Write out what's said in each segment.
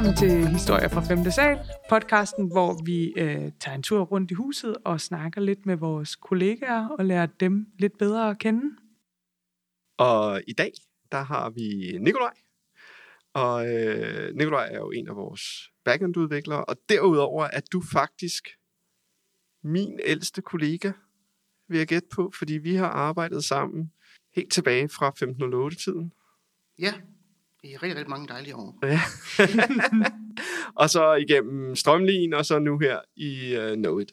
Velkommen til Historier fra 5. sal, podcasten, hvor vi øh, tager en tur rundt i huset og snakker lidt med vores kollegaer og lærer dem lidt bedre at kende. Og i dag, der har vi Nikolaj. Og øh, Nikolaj er jo en af vores backend-udviklere, og derudover er du faktisk min ældste kollega, vil jeg gætte på, fordi vi har arbejdet sammen helt tilbage fra 1508-tiden. Ja, i rigtig, rigtig mange dejlige år. Ja. og så igennem Strømlin, og så nu her i uh, Know It.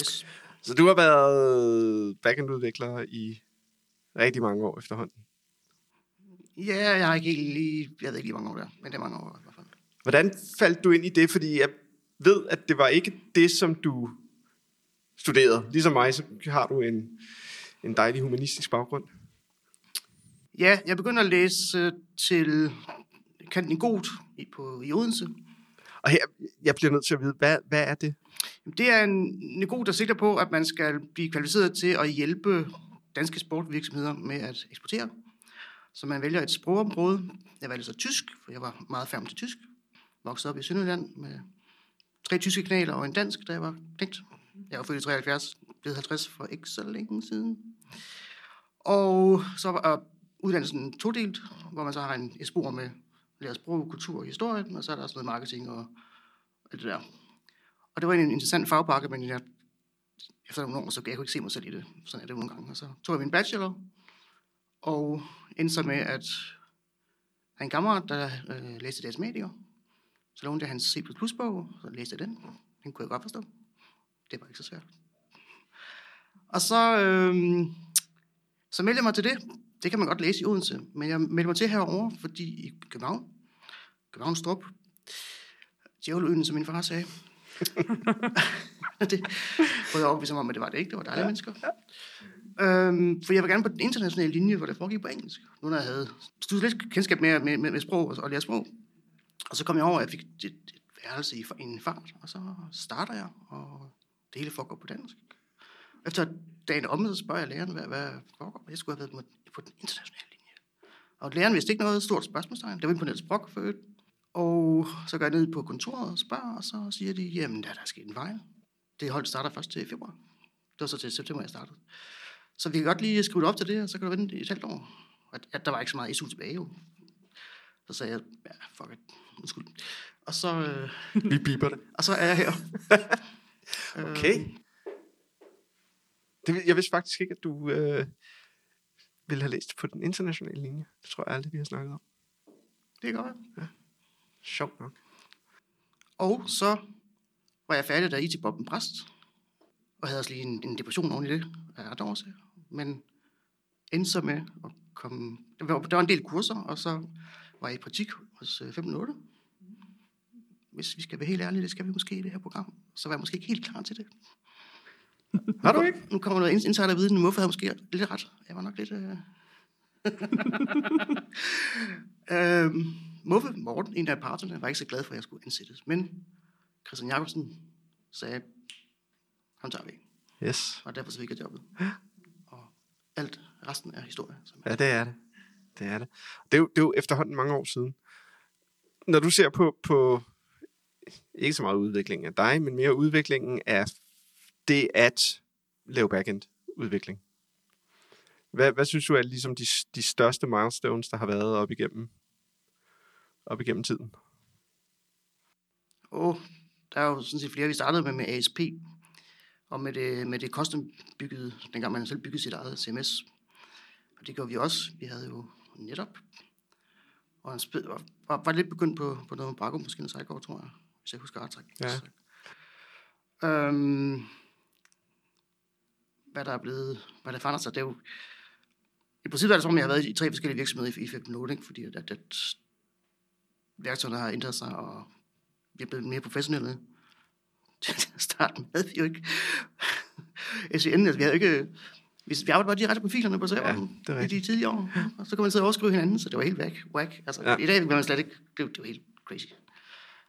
Yes. Så du har været backend-udvikler i rigtig mange år efterhånden. Ja, jeg har ikke helt lige, jeg ved ikke lige mange år der, men det er mange år i hvert fald. Hvordan faldt du ind i det? Fordi jeg ved, at det var ikke det, som du studerede. Ligesom mig, så har du en, en dejlig humanistisk baggrund. Ja, jeg begyndte at læse øh, til kanten God i, på, i Odense. Og her, jeg bliver nødt til at vide, hvad, hvad er det? Det er en niveau, der sigter på, at man skal blive kvalificeret til at hjælpe danske sportvirksomheder med at eksportere. Så man vælger et sprogområde. Jeg valgte så tysk, for jeg var meget færdig til tysk. Voksede op i Sønderjylland med tre tyske kanaler og en dansk, da jeg var knægt. Jeg var født i 73, blevet 50 for ikke så længe siden. Og så var uddannelsen todelt, hvor man så har en, et spor med lærer sprog, kultur og historie, og så er der også noget marketing og alt det der. Og det var en interessant fagpakke, men jeg, efter nogle år, så jeg ikke se mig selv i det. Sådan er det nogle gange. Og så tog jeg min bachelor, og endte så med, at der en kammerat, der øh, læste deres medier. Så lånte jeg hans C++-bog, så læste jeg den. Den kunne jeg godt forstå. Det var ikke så svært. Og så, øh, så meldte jeg mig til det. Det kan man godt læse i Odense, men jeg meldte mig til herover, fordi i København, København Strup, djævleøen, som min far sagde, det var jeg overbevist om, at det var det ikke. Det var dejlige ja. mennesker. Øhm, for jeg var gerne på den internationale linje, hvor det foregik på engelsk. Nu når jeg havde studiet lidt kendskab med, med, med, med sprog og, og lære sprog. Og så kom jeg over, at jeg fik et, et værelse i en fart, og så starter jeg, og det hele foregår på dansk. Efter dagen om, så spørger jeg læreren, hvad, hvad foregår. Jeg skulle have været på, den internationale linje. Og læreren vidste ikke noget stort spørgsmålstegn. Det var imponeret sprog for øvrigt. Og så går jeg ned på kontoret og spørger, og så siger de, jamen der er der sket en fejl. Det hold starter først til februar. Det var så til september, jeg startede. Så vi kan godt lige skrive det op til det, og så kan du vente i et halvt år. Og at der var ikke så meget SU tilbage jo. Så sagde jeg, ja, fuck it, undskyld. Og så, øh, Vi biber det. og så er jeg her. Okay. Øh, Det, jeg vidste faktisk ikke, at du øh, ville have læst på den internationale linje. Det tror jeg aldrig, vi har snakket om. det er godt. Sjovt nok. Og så var jeg færdig, da IT Bob en præst. Og havde også lige en, en depression oven i det, af ret årsager. Men endte så med at komme... Der var, der var en del kurser, og så var jeg i praktik hos øh, 1508. Hvis vi skal være helt ærlige, det skal vi måske i det her program. Så var jeg måske ikke helt klar til det. Har du ikke? Nu kommer noget insiderviden, hvorfor havde måske lidt ret? Jeg var nok lidt... Øh... øhm, Muffe Morten, en af parterne, var ikke så glad for, at jeg skulle ansættes. Men Christian Jacobsen sagde, ham tager vi. Yes. Og derfor så fik jeg jobbet. Og alt resten er historie. Som Ja, det er det. Det er det. Det er jo, det er jo efterhånden mange år siden. Når du ser på, på ikke så meget udviklingen af dig, men mere udviklingen af det at lave backend-udvikling. Hvad, hvad synes du er ligesom de, de største milestones, der har været op igennem, op igennem tiden? Og der er jo sådan set flere, vi startede med med ASP, og med det, med det custom byggede, dengang man selv byggede sit eget CMS. Og det gjorde vi også. Vi havde jo netop, og han spil, var, var, var lidt begyndt på, på noget med Braco, måske noget Sejgaard, tror jeg, hvis jeg husker ret. Ja. Øhm, hvad der er blevet, hvad der forandrer sig, det er jo, i princippet er det som om, jeg har været i tre forskellige virksomheder i, i 15 ikke? fordi at, at værktøjerne har ændret sig, og vi er blevet mere professionelle. Til at starte med havde vi jo ikke SVN, altså vi havde ikke, vi, vi arbejdede bare direkte på filerne på serveren er ja, i de tidlige år, og så kunne man sidde og overskrive hinanden, så det var helt væk, whack. Altså, Ja. I dag vil man slet ikke, det, det var helt crazy.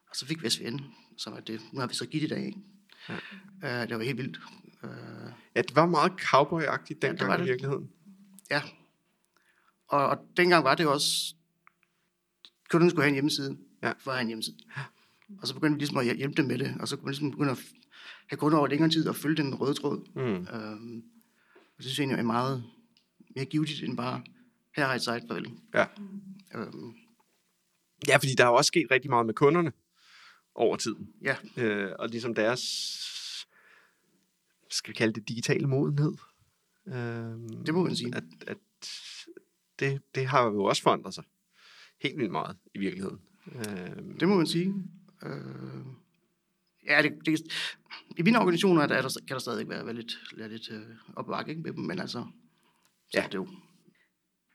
Og så fik vi SVN, som er det, nu har vi så givet i dag, ikke? Ja. Uh, det var helt vildt. Uh, Ja, det var meget cowboy-agtigt dengang det var i det. virkeligheden. Ja. Og, og dengang var det jo også, kunden skulle have en hjemmeside. Ja. for at have en hjemmeside. Og så begyndte vi ligesom at hjælpe dem med det, og så kunne man ligesom begynde at have kunder over længere tid og følge den røde tråd. Mm. Øhm, og det synes jeg egentlig er meget mere givetigt end bare, her har jeg et site, farvel. Ja. Øhm, ja, fordi der er jo også sket rigtig meget med kunderne over tiden. ja, Øh, og ligesom deres, skal vi kalde det digitale modenhed. Øh, det må man sige. At, at det, det har jo også forandret sig helt vildt meget i virkeligheden. Øh, Det må man sige. Øh, ja, det, det, i mine organisationer er der, er der, kan der stadig være, være lidt, være lidt øh, op ad bakke, ikke, med dem, men altså, så Ja. det er jo,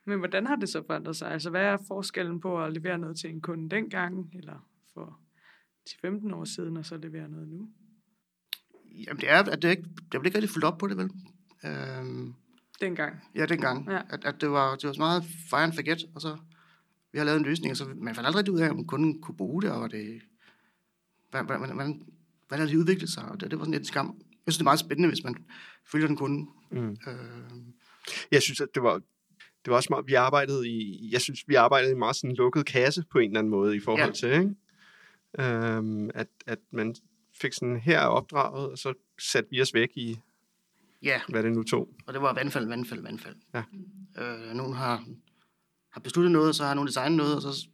Men hvordan har det så forandret sig? Altså, hvad er forskellen på at levere noget til en kunde dengang, eller for 10-15 år siden, og så levere noget nu? Jamen det er, at det ikke, der blev ikke rigtig fuldt op på det, vel? Øh, Dengang. ja, dengang. Ja. At, at det, var, det var så meget fire and forget, og så vi har lavet en løsning, og så man fandt aldrig ud af, om kunden kunne bruge det, og det, hvordan, hvordan, hvordan, hvordan det udviklet sig, og det, det var sådan lidt en skam. Jeg synes, det er meget spændende, hvis man følger den kunde. mm. Øh, Jeg synes, at det var, det var også meget, vi arbejdede i, jeg synes, vi arbejdede i en meget sådan lukket kasse på en eller anden måde i forhold Ja. til, ikke? Øhm, at, at man fik sådan her er opdraget, og så satte vi os væk i, ja, hvad det nu tog. Og det var vandfald, vandfald, vandfald. Ja. Øh, nogen har, har besluttet noget, så har nogen designet noget, og så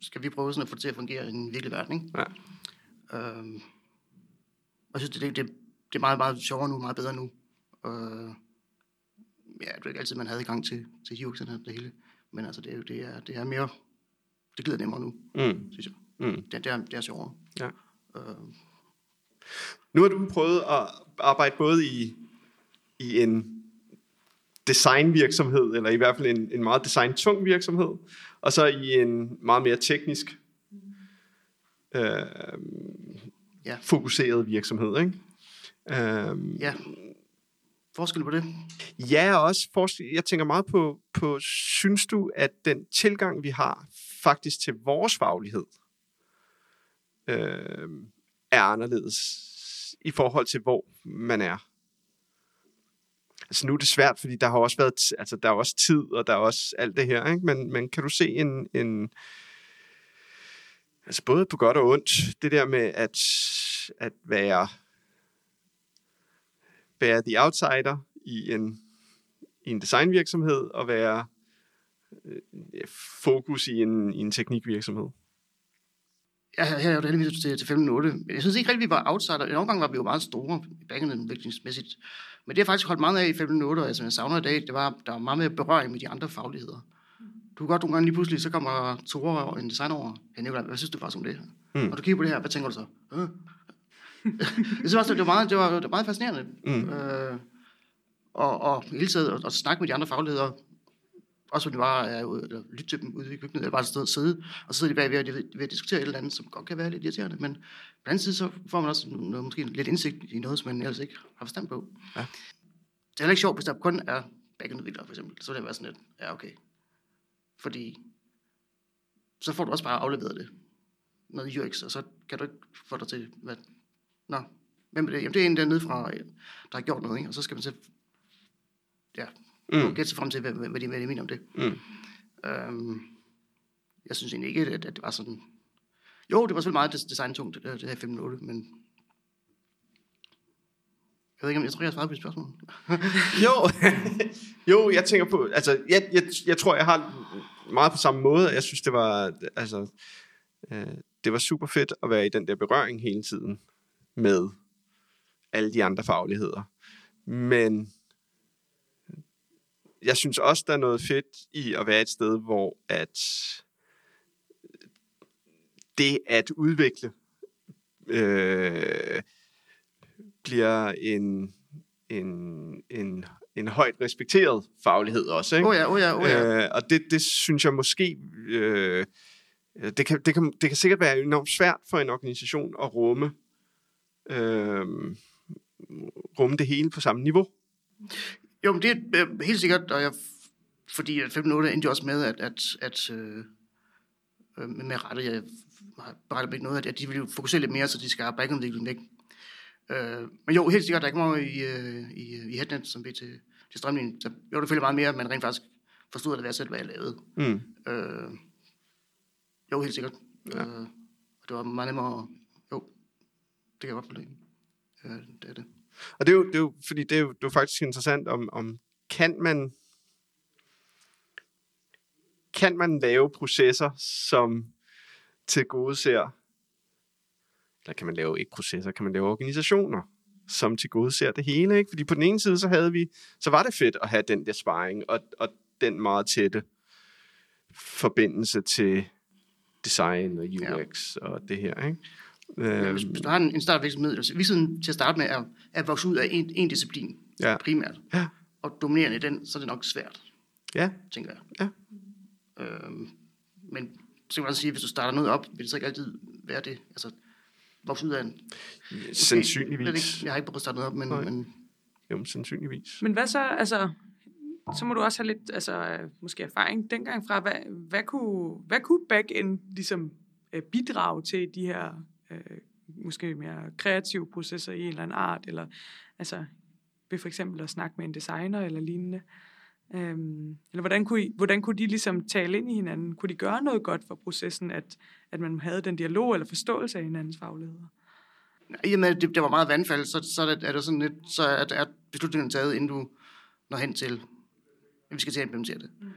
skal vi prøve sådan at få det til at fungere i en virkelig verden. Ikke? Ja. Øh, og jeg synes, det, det, det, det er meget, meget sjovere nu, meget bedre nu. Øh, ja, det er ikke altid, man havde i gang til, til Hughes, det hele. Men altså, det, er det, er, det er mere, det glider nemmere nu, Mm. synes jeg. Mm. Det, det, er, det er sjovere. Ja. Øh, Nu har du prøvet at arbejde både i, i en designvirksomhed, eller i hvert fald en, en meget designtung virksomhed, og så i en meget mere teknisk øh, Ja. fokuseret virksomhed. Ikke? Øh, ja. Forskel på det? Ja, og også forskel. Jeg tænker meget på, på, synes du, at den tilgang, vi har faktisk til vores faglighed, øh, er anderledes i forhold til, hvor man er? Altså nu er det svært, fordi der har også været, altså der er også tid, og der er også alt det her, ikke? Men, men kan du se en, en, altså både på godt og ondt, det der med at, at være være the outsider i en, i en designvirksomhed og være øh, fokus i en, i en teknikvirksomhed. Ja, her er jo heldigvis til, til 508. Men jeg synes ikke rigtig, vi var outsider. En omgang var vi jo meget store backend-udviklingsmæssigt. Men det har faktisk holdt meget af i 508, og altså, jeg savner i dag, det var, der var meget mere berøring med de andre fagligheder. Du kan godt nogle gange lige pludselig, så kommer Tore og en designer over. Ja, Nicolaj, hvad synes du faktisk om det? Mm. Og du kigger på det her, hvad tænker du så? Øh? jeg synes også, det var meget, det var, det var meget fascinerende. Mm. Øh, og, og hele tiden at, at snakke med de andre fagligheder, også fordi det var at eller lytte til dem ude i køkkenet, eller bare et sted sidde, og så sidder de bagved og de ved, ved at diskutere et eller andet, som godt kan være lidt irriterende, men på den anden side, så får man også noget, måske lidt indsigt i noget, som man ellers ikke har forstand på. Ja. Det er heller ikke sjovt, hvis der kun er backendudviklere, for eksempel. Så vil det være sådan lidt, ja, okay. Fordi så får du også bare afleveret det. Noget UX, og så kan du ikke få dig til, hvad... Nå, hvem er det? Jamen, det er en dernede fra, der har gjort noget, ikke? Og så skal man så ja, Mm. gætte sig frem til, hvad, hvad, de, hvad de mener om det. Mm. Øhm, jeg synes egentlig ikke, at, at det var sådan... Jo, det var selvfølgelig meget des- designtungt, det, det her 5.8, men... Jeg ved ikke, om jeg tror, jeg har svaret på dit spørgsmål. Jo, jo, jeg tænker på, altså, jeg, jeg, jeg tror, jeg har meget på samme måde. Jeg synes, det var, altså, øh, det var super fedt at være i den der berøring hele tiden med alle de andre fagligheder. Men jeg synes også, der er noget fedt i at være et sted, hvor at det at udvikle øh, bliver en, en, en, en højt respekteret faglighed også. Ikke? Oh ja, oh ja, oh ja. Øh, og det, det synes jeg måske... Øh, det, kan, det, kan, det kan sikkert være enormt svært for en organisation at rumme, øh, rumme det hele på samme niveau. Jo, men det er øh, helt sikkert, og jeg, fordi at 5.8 endte jo også med, at, at, at øh, øh, med rette, jeg har berettet mig noget, at de vil jo fokusere lidt mere, så de skal have backendudvikling væk. Øh, men jo, helt sikkert, der er ikke meget i, øh, i, i Headnet, som blev til, til strømningen. Så jo, det følger meget mere, at man rent faktisk forstod, at det var selv, hvad jeg lavede. Mm. Øh, jo, helt sikkert. Ja. Øh, det var meget nemmere, jo, det kan jeg godt forlænge. Ja, det er det. Og det er jo, det er jo fordi det er jo, det er jo faktisk interessant, om, om kan man kan man lave processer, som til gode ser, eller kan man lave ikke processer, kan man lave organisationer, som til gode ser det hele, ikke? Fordi på den ene side, så havde vi, så var det fedt at have den der sparring, og, og den meget tætte forbindelse til design og UX ja. og det her, ikke? Du har en, en startvirksomhed, altså virksomheden til at starte med er at vokse ud af en, en disciplin Ja. primært, Ja. og dominerende i den, så er det nok svært, Ja, tænker jeg. Ja. Øhm, men så kan man også sige, at hvis du starter noget op, vil det så ikke altid være det. Altså, vokse ud af en... Okay, sandsynligvis. ikke, jeg har ikke prøvet at starte noget op, men, Nej. men Jo, men sandsynligvis. Men hvad så, altså, så må du også have lidt, altså, øh, måske erfaring dengang fra, hvad, hvad kunne, hvad kunne back-end ligesom øh, bidrage til de her, øh, måske mere kreative processer i en eller anden art, eller altså, ved for eksempel at snakke med en designer eller lignende. Øhm, eller hvordan kunne, I, hvordan kunne de ligesom tale ind i hinanden? Kunne de gøre noget godt for processen, at, at man havde den dialog eller forståelse af hinandens fagligheder? i og med, at det, det var meget vandfald, så, så er, det, er det sådan lidt, så er, er beslutningen taget, inden du når hen til, at vi skal til at implementere det. Mm.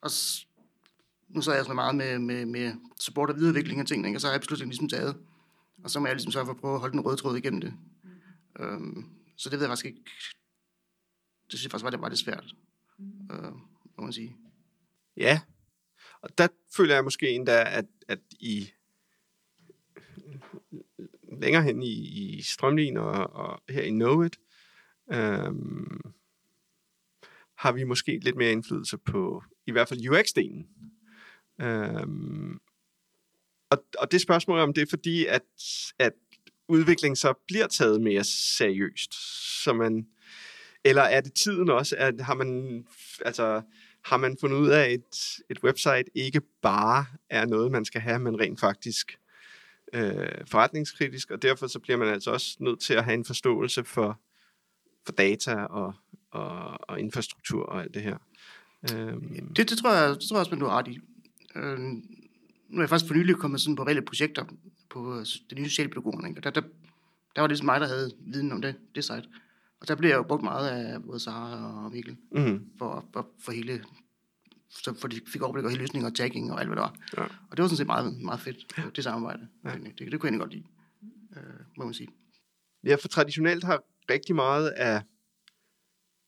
Og s- nu så er jeg sådan meget med, med, med support og videreudvikling af tingene, ikke? og så er beslutningen ligesom taget. Og så må jeg ligesom sørge for at prøve at holde den røde tråd igennem det. Mm. Øhm, så det ved jeg faktisk ikke. Det synes jeg faktisk var, det var lidt svært, mm. øh, må man sige. Ja, og der føler jeg måske endda, at, at i længere hen i, i Strømlin og, og her i Know It, øhm, har vi måske lidt mere indflydelse på i hvert fald UX-delen. Øhm, og, og det spørgsmål er, om det er fordi, at, at udvikling så bliver taget mere seriøst, så man, eller er det tiden også, at har man, altså, har man fundet ud af, at et, et website ikke bare er noget, man skal have, men rent faktisk øh, forretningskritisk, og derfor så bliver man altså også nødt til at have en forståelse for, for data og, og, og infrastruktur og alt det her. Øhm, Det, det, tror jeg, det tror jeg også, man du har ret i. Øh, nu er jeg faktisk for nylig kommet sådan på valgte projekter på øh, det nye socialpædagogerne, og der, der, der var det ligesom mig, der havde viden om det, det site. Og der blev jeg jo brugt meget af både Sara og Mikkel mm, for, for, for hele så for de fik overblik over hele løsningen og tagging og alt, hvad der var. Ja. Og det var sådan set meget, meget fedt, det samarbejde. Ja. Det, det, det kunne jeg godt lide, øh, må man sige. ja, for traditionelt har rigtig meget af,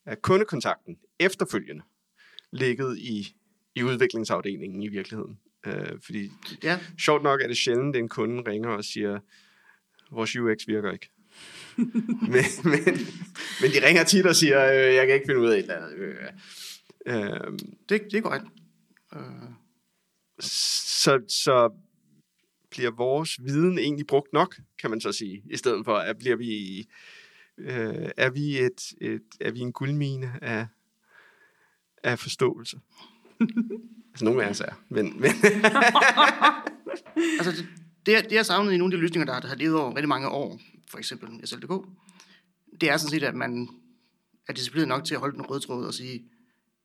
af kundekontakten efterfølgende ligget i, i udviklingsafdelingen i virkeligheden. Øh, fordi Ja, sjovt nok er det sjældent, at en kunde ringer og siger, vores UX virker ikke. men, men, men de ringer tit og siger, øh, jeg kan ikke finde ud af et eller andet. Øh, øh, det, det er korrekt. Øh, så, så bliver vores viden egentlig brugt nok, kan man så sige, i stedet for, at bliver vi, øh, er vi et, et, er vi en guldmine af, af forståelse altså nogle af os er, men, men Altså, det, det, jeg- det jeg savnede i nogle af de løsninger, der har, der har levet over rigtig mange år, for eksempel SLDK, det er sådan set, at man er disciplineret nok til at holde den røde tråd og sige,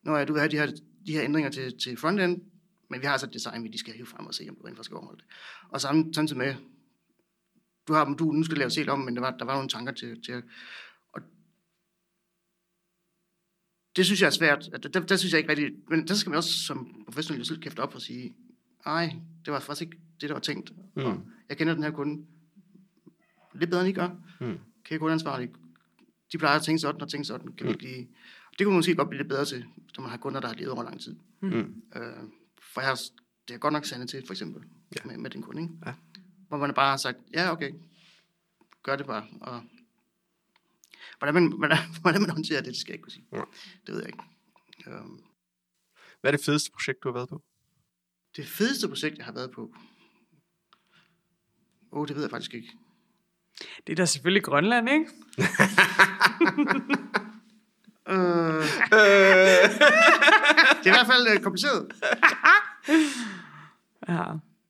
Nå ja, du vil have de her, de her ændringer til, til frontend, men vi har altså et design, vi lige skal hive frem og se, om du rent faktisk skal overholde det. Og samme, samtidig med, du har du nu skal lave selv om, men der var, der var nogle tanker til, til og det synes jeg er svært. Der, der, der synes jeg ikke rigtig, men der skal man også som professionel selv kæfte op og sige, nej, det var faktisk ikke det, der var tænkt. Mm. Og jeg kender den her kunde lidt bedre, end I gør. Mm. Kan I kundeansvarlige? De plejer at tænke sådan og tænke sådan. Kan vi ikke lige... Det kunne man måske godt blive lidt bedre til, når man har kunder, der har levet over lang tid. mm, Øh, for jeg har, det er godt nok sandet til, for eksempel, Ja. med, med din kunde, ikke? Ja. Hvor man bare har sagt, ja, okay, gør det bare. Og hvordan man, hvordan, hvordan man håndterer det, det skal jeg ikke kunne sige. Ja. Det ved jeg ikke. Um, hvad er det fedeste projekt, du har været på? det fedeste projekt, jeg har været på, åh, oh, det ved jeg faktisk ikke. Det er da selvfølgelig Grønland, ikke? Øh, det er i hvert fald øh, kompliceret. Ja.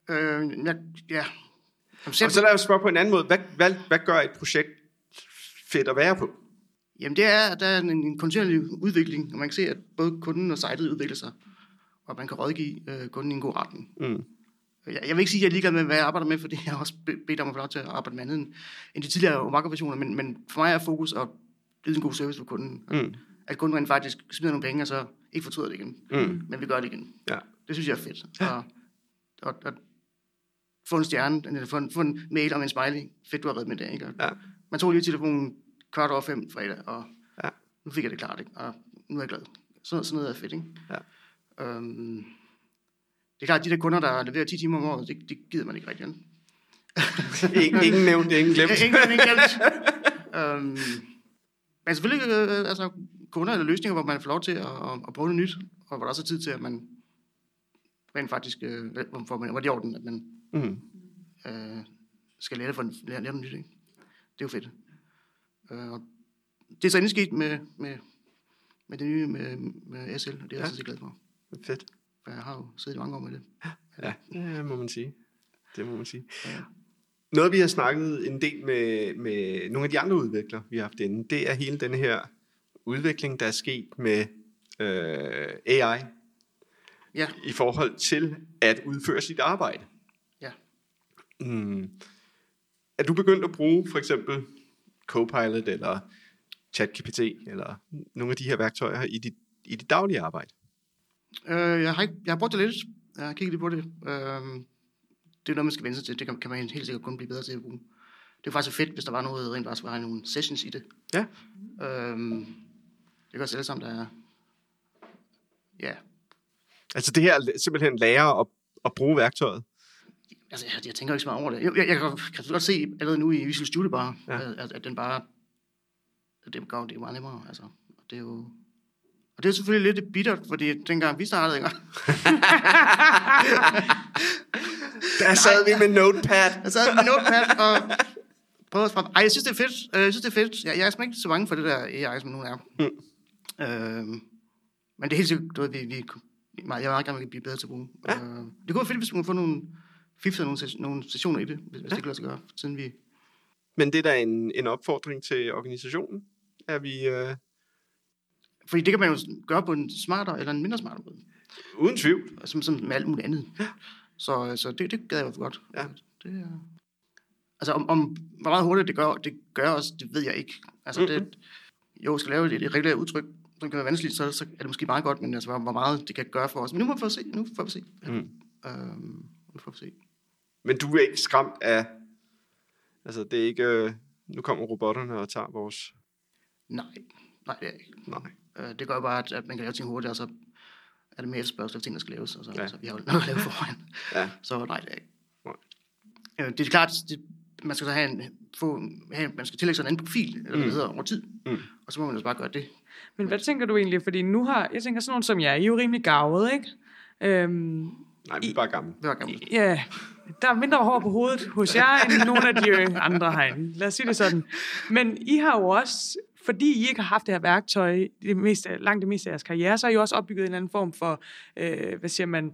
Øh, jeg, ja. Jamen, Og selv, så lad os spørge på en anden måde. Hvad, hvad, hvad gør et projekt fedt at være på? Jamen det er, der er en, en kontinuerlig udvikling, og man kan se, at både kunden og sitet udvikler sig, og man kan rådgive øh, kunden i en god retning. Mm. Jeg, jeg vil ikke sige, at jeg er ligeglad med, hvad jeg arbejder med, fordi jeg har også be- bedt om at få lov til at arbejde med andet end, end de tidligere makroversioner, men, men for mig er fokus at yde en god service for kunden. Mm. At kunden rent faktisk smider nogle penge, og så ikke fortryder det igen. Mm. Men vi gør det igen. Ja. Det synes jeg er fedt. Og, og, og få en stjerne, eller få en, få en mail om en smiley. Fedt, du har reddet med det, ikke? Og Ja. Man tog lige telefonen kvart over fem fredag, og Ja. nu fik jeg det klart, ikke? Og nu er jeg glad. Så, sådan noget er fedt, ikke? Ja. Øhm, det er klart, at de der kunder, der leverer 10 timer om året, det, det gider man ikke rigtig. Ingen, ingen nævnt, ingen glemt. Ingen, ingen glemt. øhm, men selvfølgelig øh, altså, kunder eller løsninger, hvor man får lov til at, at, at prøve noget nyt, og hvor der også er tid til, at man rent faktisk, øh, hvor, hvor man, hvor det er i orden, at man Mm. øh, skal lære, for, lære, lære noget nyt. Ikke? Det er jo fedt. Øh, og det er så endelig sket med, med, med det nye med, med SL, og det er jeg Ja. ja. så glad for. Fedt. For jeg har jo siddet i mange år med det. Ja, det må man sige. Det må man sige. Ja. Noget, vi har snakket en del med, med nogle af de andre udviklere, vi har haft inde, det er hele den her udvikling, der er sket med øh, AI Ja, i forhold til at udføre sit arbejde. ja. Mm. Er du begyndt at bruge for eksempel Copilot eller ChatGPT eller nogle af de her værktøjer i dit, i dit daglige arbejde? Øh, jeg, har ikke, jeg har brugt det lidt. Jeg har kigget lidt på det. Øh, det er noget, man skal vende sig til. Det kan, kan man helt sikkert kun blive bedre til at bruge. Det er faktisk fedt, hvis der var noget, rent faktisk var nogle sessions i det. Ja. Øhm, det gør os alle sammen, der er... Ja, Altså det her simpelthen lære at, at bruge værktøjet. Altså jeg, jeg tænker ikke så meget over det. Jeg, jeg, jeg kan, kan godt se allerede nu i Visual Studio bare, Ja. at, at, den bare... At det går, det er meget nemmere, altså. Og det er jo... Og det er selvfølgelig lidt bittert, fordi dengang vi startede, ikke? Der sad vi med Notepad. Jeg sad med notepad og prøvede at frem. Ej, jeg synes, det er fedt. Øh, Jeg synes, det er fedt. Jeg, jeg er simpelthen ikke så bange for det der AI, som nogen er. Mm. Øhm, men det er helt sikkert noget, vi, vi meget, jeg vil meget gerne vil blive bedre til at bruge. Ja. Øh, det kunne være fedt, hvis man kunne få nogle fifs og nogle, nogle sessioner i det, hvis, hvis det kan lade sig gøre, siden vi... Men det er da en, en opfordring til organisationen, at vi øh, Fordi det kan man jo gøre på en smartere eller en mindre smartere måde, uden tvivl. som, som med alt muligt andet. Så, så det, det gad jeg fald godt. Ja. Det, er- altså, om, om hvor meget hurtigt det gør, det gør også, det ved jeg ikke. Altså, Mhm. det, jo, skal lave et, et regulært udtryk, som kan være vanskeligt, så, så er det måske meget godt, men altså, hvor hvor meget det kan gøre for os. Men nu må vi få se. Nu får vi se. Mm. Øhm, nu får vi se. Men du er ikke skræmt af... Altså, det er ikke... Øh, nu kommer robotterne og tager vores... Nej, nej, det er ikke. Nej. Øh, det gør bare, at, at man kan lave ting hurtigt, og så er det mere efterspørgsel af ting, der skal laves. Og så, Ja. ja. så vi har jo noget at lave forvejen. Ja. Så nej, det er ikke. Nej. Øh, det er klart, det, man skal så have en, få, have, man skal tillægge sig en anden profil, eller hvad Mm. det hedder, over tid. Mm. Og så må man jo bare gøre det. Men hvad tænker du egentlig? Fordi nu har, jeg tænker sådan nogen som jeg, I er jo rimelig gavet, ikke? Øhm, Nej, vi er bare gamle. Det var gammelt. ja, der er mindre hår på hovedet hos jer, end nogle af de øh, andre herinde. Lad os sige det sådan. Men I har jo også, fordi I ikke har haft det her værktøj det meste, langt det meste af jeres karriere, så har I jo også opbygget en eller anden form for, øh, hvad siger man,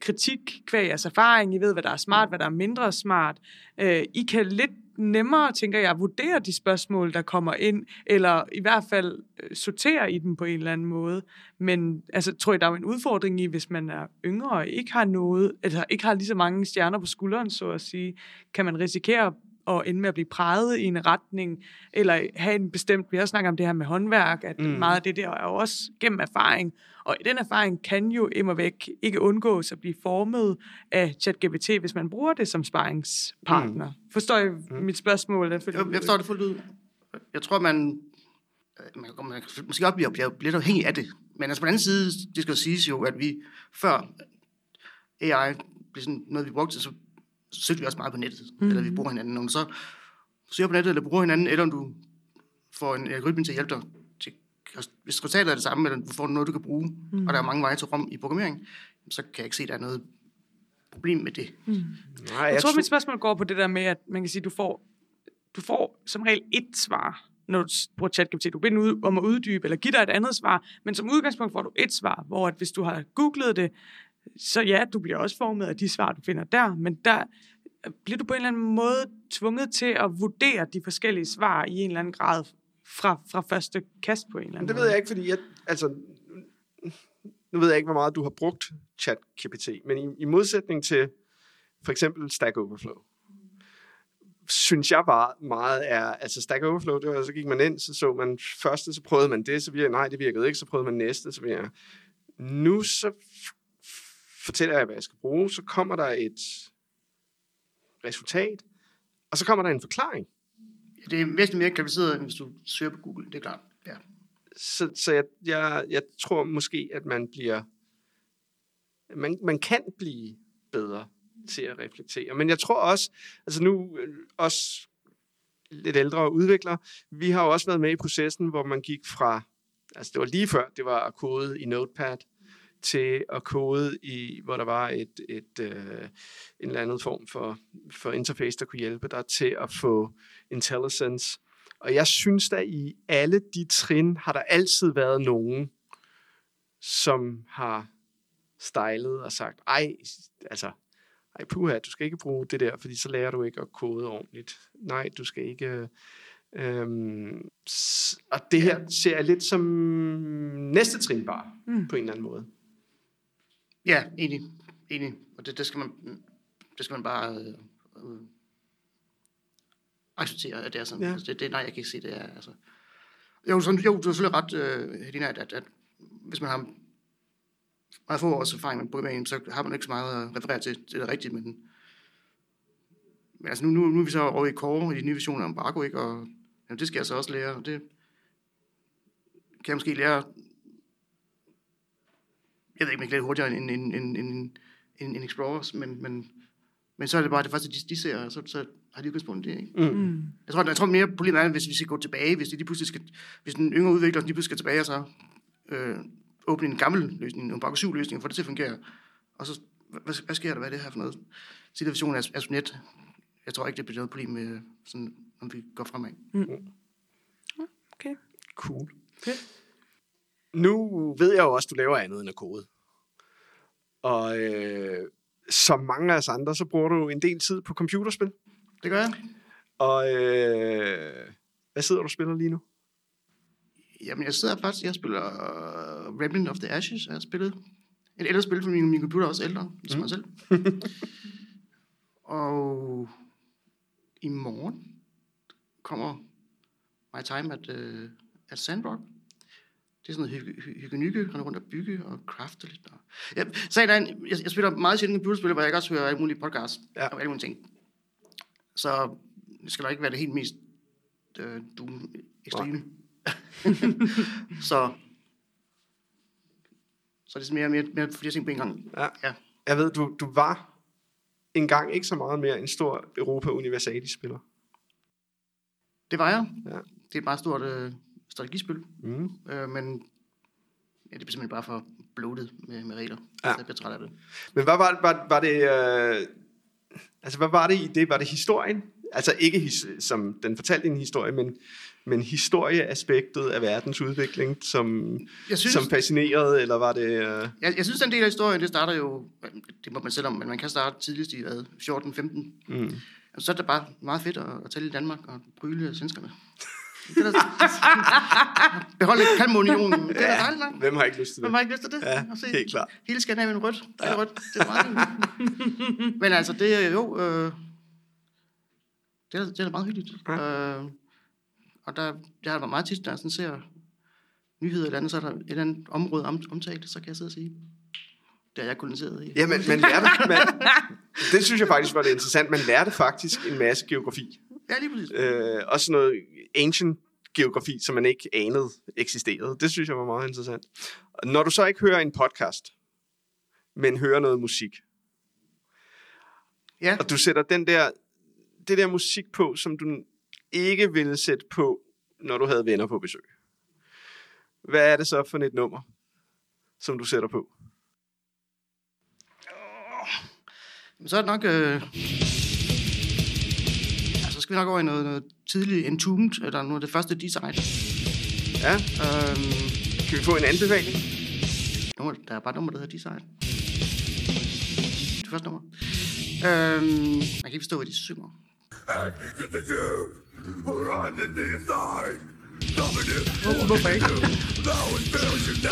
kritik kvæg jeres erfaring. I ved, hvad der er smart, hvad der er mindre smart. Øh, I kan lidt nemmere, tænker jeg, vurdere de spørgsmål, der kommer ind, eller i hvert fald øh, sortere i dem på en eller anden måde. Men altså, tror jeg, der er jo en udfordring i, hvis man er yngre og ikke har noget, altså ikke har lige så mange stjerner på skulderen, så at sige, kan man risikere at ende med at blive præget i en retning, eller have en bestemt, vi har snakket om det her med håndværk, at Mm. meget af det der er jo også gennem erfaring, og den erfaring kan jo immer væk ikke undgås at blive formet af ChatGPT, hvis man bruger det som sparringspartner. Mm. Forstår I mm. mit spørgsmål? Jeg, Jeg, forstår det fuldt ud. Jeg tror, man, øh, man, man kan måske også blive, blive lidt afhængig af det. Men altså på den anden side, det skal jo siges jo, at vi før AI blev sådan noget, vi brugte, så, så søgte vi også meget på nettet. Mm. Eller vi bruger hinanden. Når du så søger på nettet, eller bruger hinanden, eller om du får en algoritme til at hjælpe dig til, hvis resultatet er det samme, eller du får noget, du kan bruge, mm. og der er mange veje til rum i programmering, så kan jeg ikke se, at der er noget problem med det. Nej, Jeg tror, mit spørgsmål går på det der med, at man kan sige, at du får, du får som regel et svar, når du bruger ChatGPT. Du beder den ud om at uddybe eller give dig et andet svar, men som udgangspunkt får du et svar, hvor at hvis du har googlet det, så ja, du bliver også formet af de svar, du finder der, men der bliver du på en eller anden måde tvunget til at vurdere de forskellige svar i en eller anden grad fra, fra første kast på en eller anden det ved jeg ikke, fordi jeg, altså, nu ved jeg ikke, hvor meget du har brugt ChatGPT, men i, i modsætning til, for eksempel Stack Overflow, synes jeg bare meget er, altså Stack Overflow, det var, så gik man ind, så så man første, så prøvede man det, så virkede, nej, det virkede ikke, så prøvede man næste, så virkede Nu så fortæller jeg, hvad jeg skal bruge, så kommer der et resultat, og så kommer der en forklaring. Det er væsentligt mere kvalificeret, end hvis du søger på Google, det er klart. Ja. Så, så jeg, jeg, jeg tror måske, at man bliver, man, man kan blive bedre til at reflektere. Men jeg tror også, altså nu øh, også lidt ældre udviklere, vi har jo også været med i processen, hvor man gik fra, altså det var lige før, det var at kode i Notepad, til at kode i, hvor der var et, et, øh, en eller anden form for, for interface, der kunne hjælpe dig til at få intelligence. Og jeg synes da i alle de trin har der altid været nogen, som har stylet og sagt, ej, altså, ej puha, du skal ikke bruge det der, fordi så lærer du ikke at kode ordentligt. Nej, du skal ikke... Øhm, og det her ser jeg lidt som næste trin bare, mm. på en eller anden måde. Ja, enig. enig. Og det, det, skal man, det skal man bare øh, øh, acceptere, at det er sådan. Ja. Altså, det, det, nej, jeg kan ikke se, det er. Altså. Jo, sådan, jo, du har selvfølgelig ret, øh, Helena, at, at, at hvis man har meget få års erfaring med programmering, så har man ikke så meget at referere til, det er rigtigt, men, men altså nu, nu, nu er vi så over i Core, i de nye visioner om Bargo, ikke? og jamen, det skal jeg så også lære, og det kan jeg måske lære jeg ved ikke, om jeg kan lære det hurtigere end, end, end, end, end, end Explorers, men, men, men så er det bare det første, de, de ser, og så, så har de udgangspunkt det. Ikke? Mm. Jeg tror, jeg tror mere problemet er, hvis vi skal gå tilbage, hvis de lige pludselig skal, hvis den yngre udvikler lige pludselig skal tilbage og så øh, åbne en gammel løsning, en Barco 7 løsning, og få det til at fungere. Og så, hvad, hvad sker der? Hvad er det her for noget? Situation er Asp.NET. Jeg tror ikke, det bliver noget problem med, sådan, om vi går fremad. Okay. Cool. Fedt. Nu ved jeg jo også, at du laver andet end at kode. Og øh, som mange af os andre, så bruger du en del tid på computerspil. Det gør jeg. Og øh, hvad sidder du og spiller lige nu? Jamen, jeg sidder faktisk, jeg spiller uh, Remnant of the Ashes, jeg har spillet. Et ældre spil, for min, min computer er også ældre, som mm. mig selv. og i morgen kommer My Time at, uh, at Sandrock. Det er sådan noget hygge, hygge, hygge, rende rundt og bygge og crafte lidt. Og... Ja, sagen er, en- jeg, jeg spiller meget sjældent computerspil, hvor jeg også hører alle mulige podcasts Ja. og alle mulige ting. Så det skal da ikke være det helt mest øh, doom ekstreme. så, så det er mere, mere, mere flere ting på en gang. Ja. Ja. Jeg ved, du, du var engang ikke så meget mere en stor Europa Universalis-spiller. Det var jeg. Ja. Det er et meget stort øh, strategispil, Mm. øh, men ja, det er simpelthen bare for bloated med, med regler. Ja. Så jeg bliver træt af det. Men hvad var, var, var det... Øh, altså, hvad var det i det? Var det historien? Altså ikke his, som den fortalte en historie, men, men historieaspektet af verdens udvikling, som, Jeg synes, som fascinerede, eller var det... Øh, jeg, jeg synes, den del af historien, det starter jo, det må man selv om, men man kan starte tidligst i hvad, 14-15. mm. Så er det bare meget fedt at, at tale i Danmark og bryle svenskerne. Det er da, beholde Kalmarunionen. Det er da dejligt nok. Hvem har ikke lyst til Hvem det? har ikke lyst til det? Ja, At se helt klart. Hele Skandinavien rødt. Der er rødt. Det er meget. Men altså, det er jo... Øh, det, er, det er da meget hyggeligt. Ja. Øh, og der, jeg har meget tit, når jeg sådan ser nyheder eller andet, så er der et eller andet område om, omtalt, så kan jeg sidde og sige, det er jeg koloniseret i. Ja, men man lærte, man, det synes jeg faktisk var det interessant. Man lærte faktisk en masse geografi. Ja, lige præcis. Øh, også noget ancient geografi, som man ikke anede eksisterede. Det synes jeg var meget interessant. Når du så ikke hører en podcast, men hører noget musik, Ja, og du sætter den der, det der musik på, som du ikke ville sætte på, når du havde venner på besøg. Hvad er det så for et nummer, som du sætter på? så er det nok... Øh, skal vi nok over i noget, noget tidligt Entombed, eller noget af det første design. Ja, Øhm, kan vi få en anbefaling? nummer, der er bare nummer, der hedder design. Det første nummer. Øhm, jeg kan ikke forstå, hvad de synger.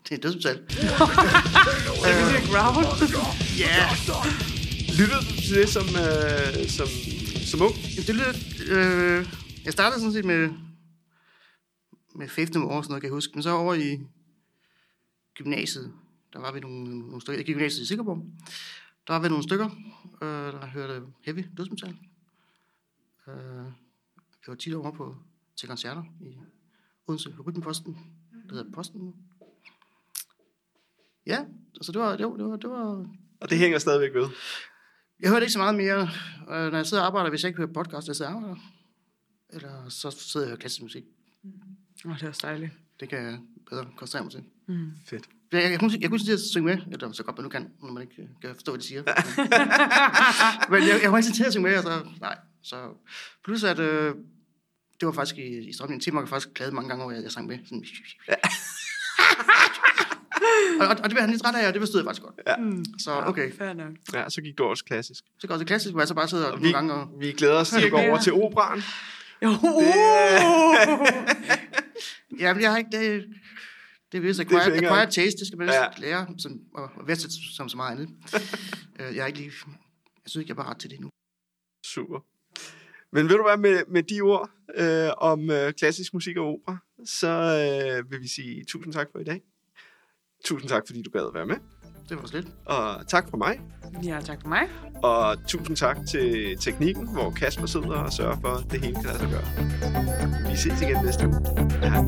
Det er et dødsmetal. Er det det growl? Ja. Lyttede du til det som, øh, som, som ung? Jamen, det lyder... Øh, jeg startede sådan set med, med Faith No More, sådan noget, kan jeg huske. Men så over i gymnasiet, der var vi nogle, nogle stykker. Jeg gik gymnasiet i Sikkerborg. Der var vi nogle stykker, øh, der hørte heavy dødsmetal. Øh, vi var tit over på, til koncerter i Odense Rytmeposten. Det hedder Posten nu. Ja, altså det var, det var, det var, det var Og det hænger stadigvæk ved jeg hørte ikke så meget mere, når jeg sidder og arbejder, hvis jeg ikke hører podcast, jeg sidder og arbejder. Eller så sidder jeg og hører klassisk musik. Åh, det er også dejligt. Det kan jeg bedre koncentrere mig til. Mm. Fedt. Jeg, jeg, jeg, kunne, jeg kunne sige at synge med, eller så godt man nu kan, når man ikke øh, kan forstå, hvad de siger. Men jeg, jeg var ikke til at synge med, og så, nej. Så plus at, øh, det var faktisk i, i strømningen. Tim har faktisk klaget mange gange over, at jeg sang med. Sådan, og, og, og, det blev han lidt træt af, og det forstod jeg faktisk godt. Ja. Mm. Så okay, Fair nok. Ja, så gik du også klassisk. så går det klassisk, hvor jeg så bare sidder Og nogle vi, gange og... vi glæder os til at gå over til operan. Jo. Ja, men jeg har ikke det... Det er Det er acquired, acquired taste, det skal man Ja. ja. lære, som, og, og være til, som så meget andet. Øh, jeg er ikke lige... Jeg synes ikke, jeg er bare ret til det nu. Super. Men ved du hvad, med, med de ord øh, om øh, klassisk musik og opera, så øh, vil vi sige tusind tak for i dag. Tusind tak, fordi du gad at være med. Det var slet. Og tak for mig. Ja, tak for mig. Og tusind tak til teknikken, hvor Kasper sidder og sørger for, at det hele kan lade sig gøre. Vi ses igen næste uge. Ja.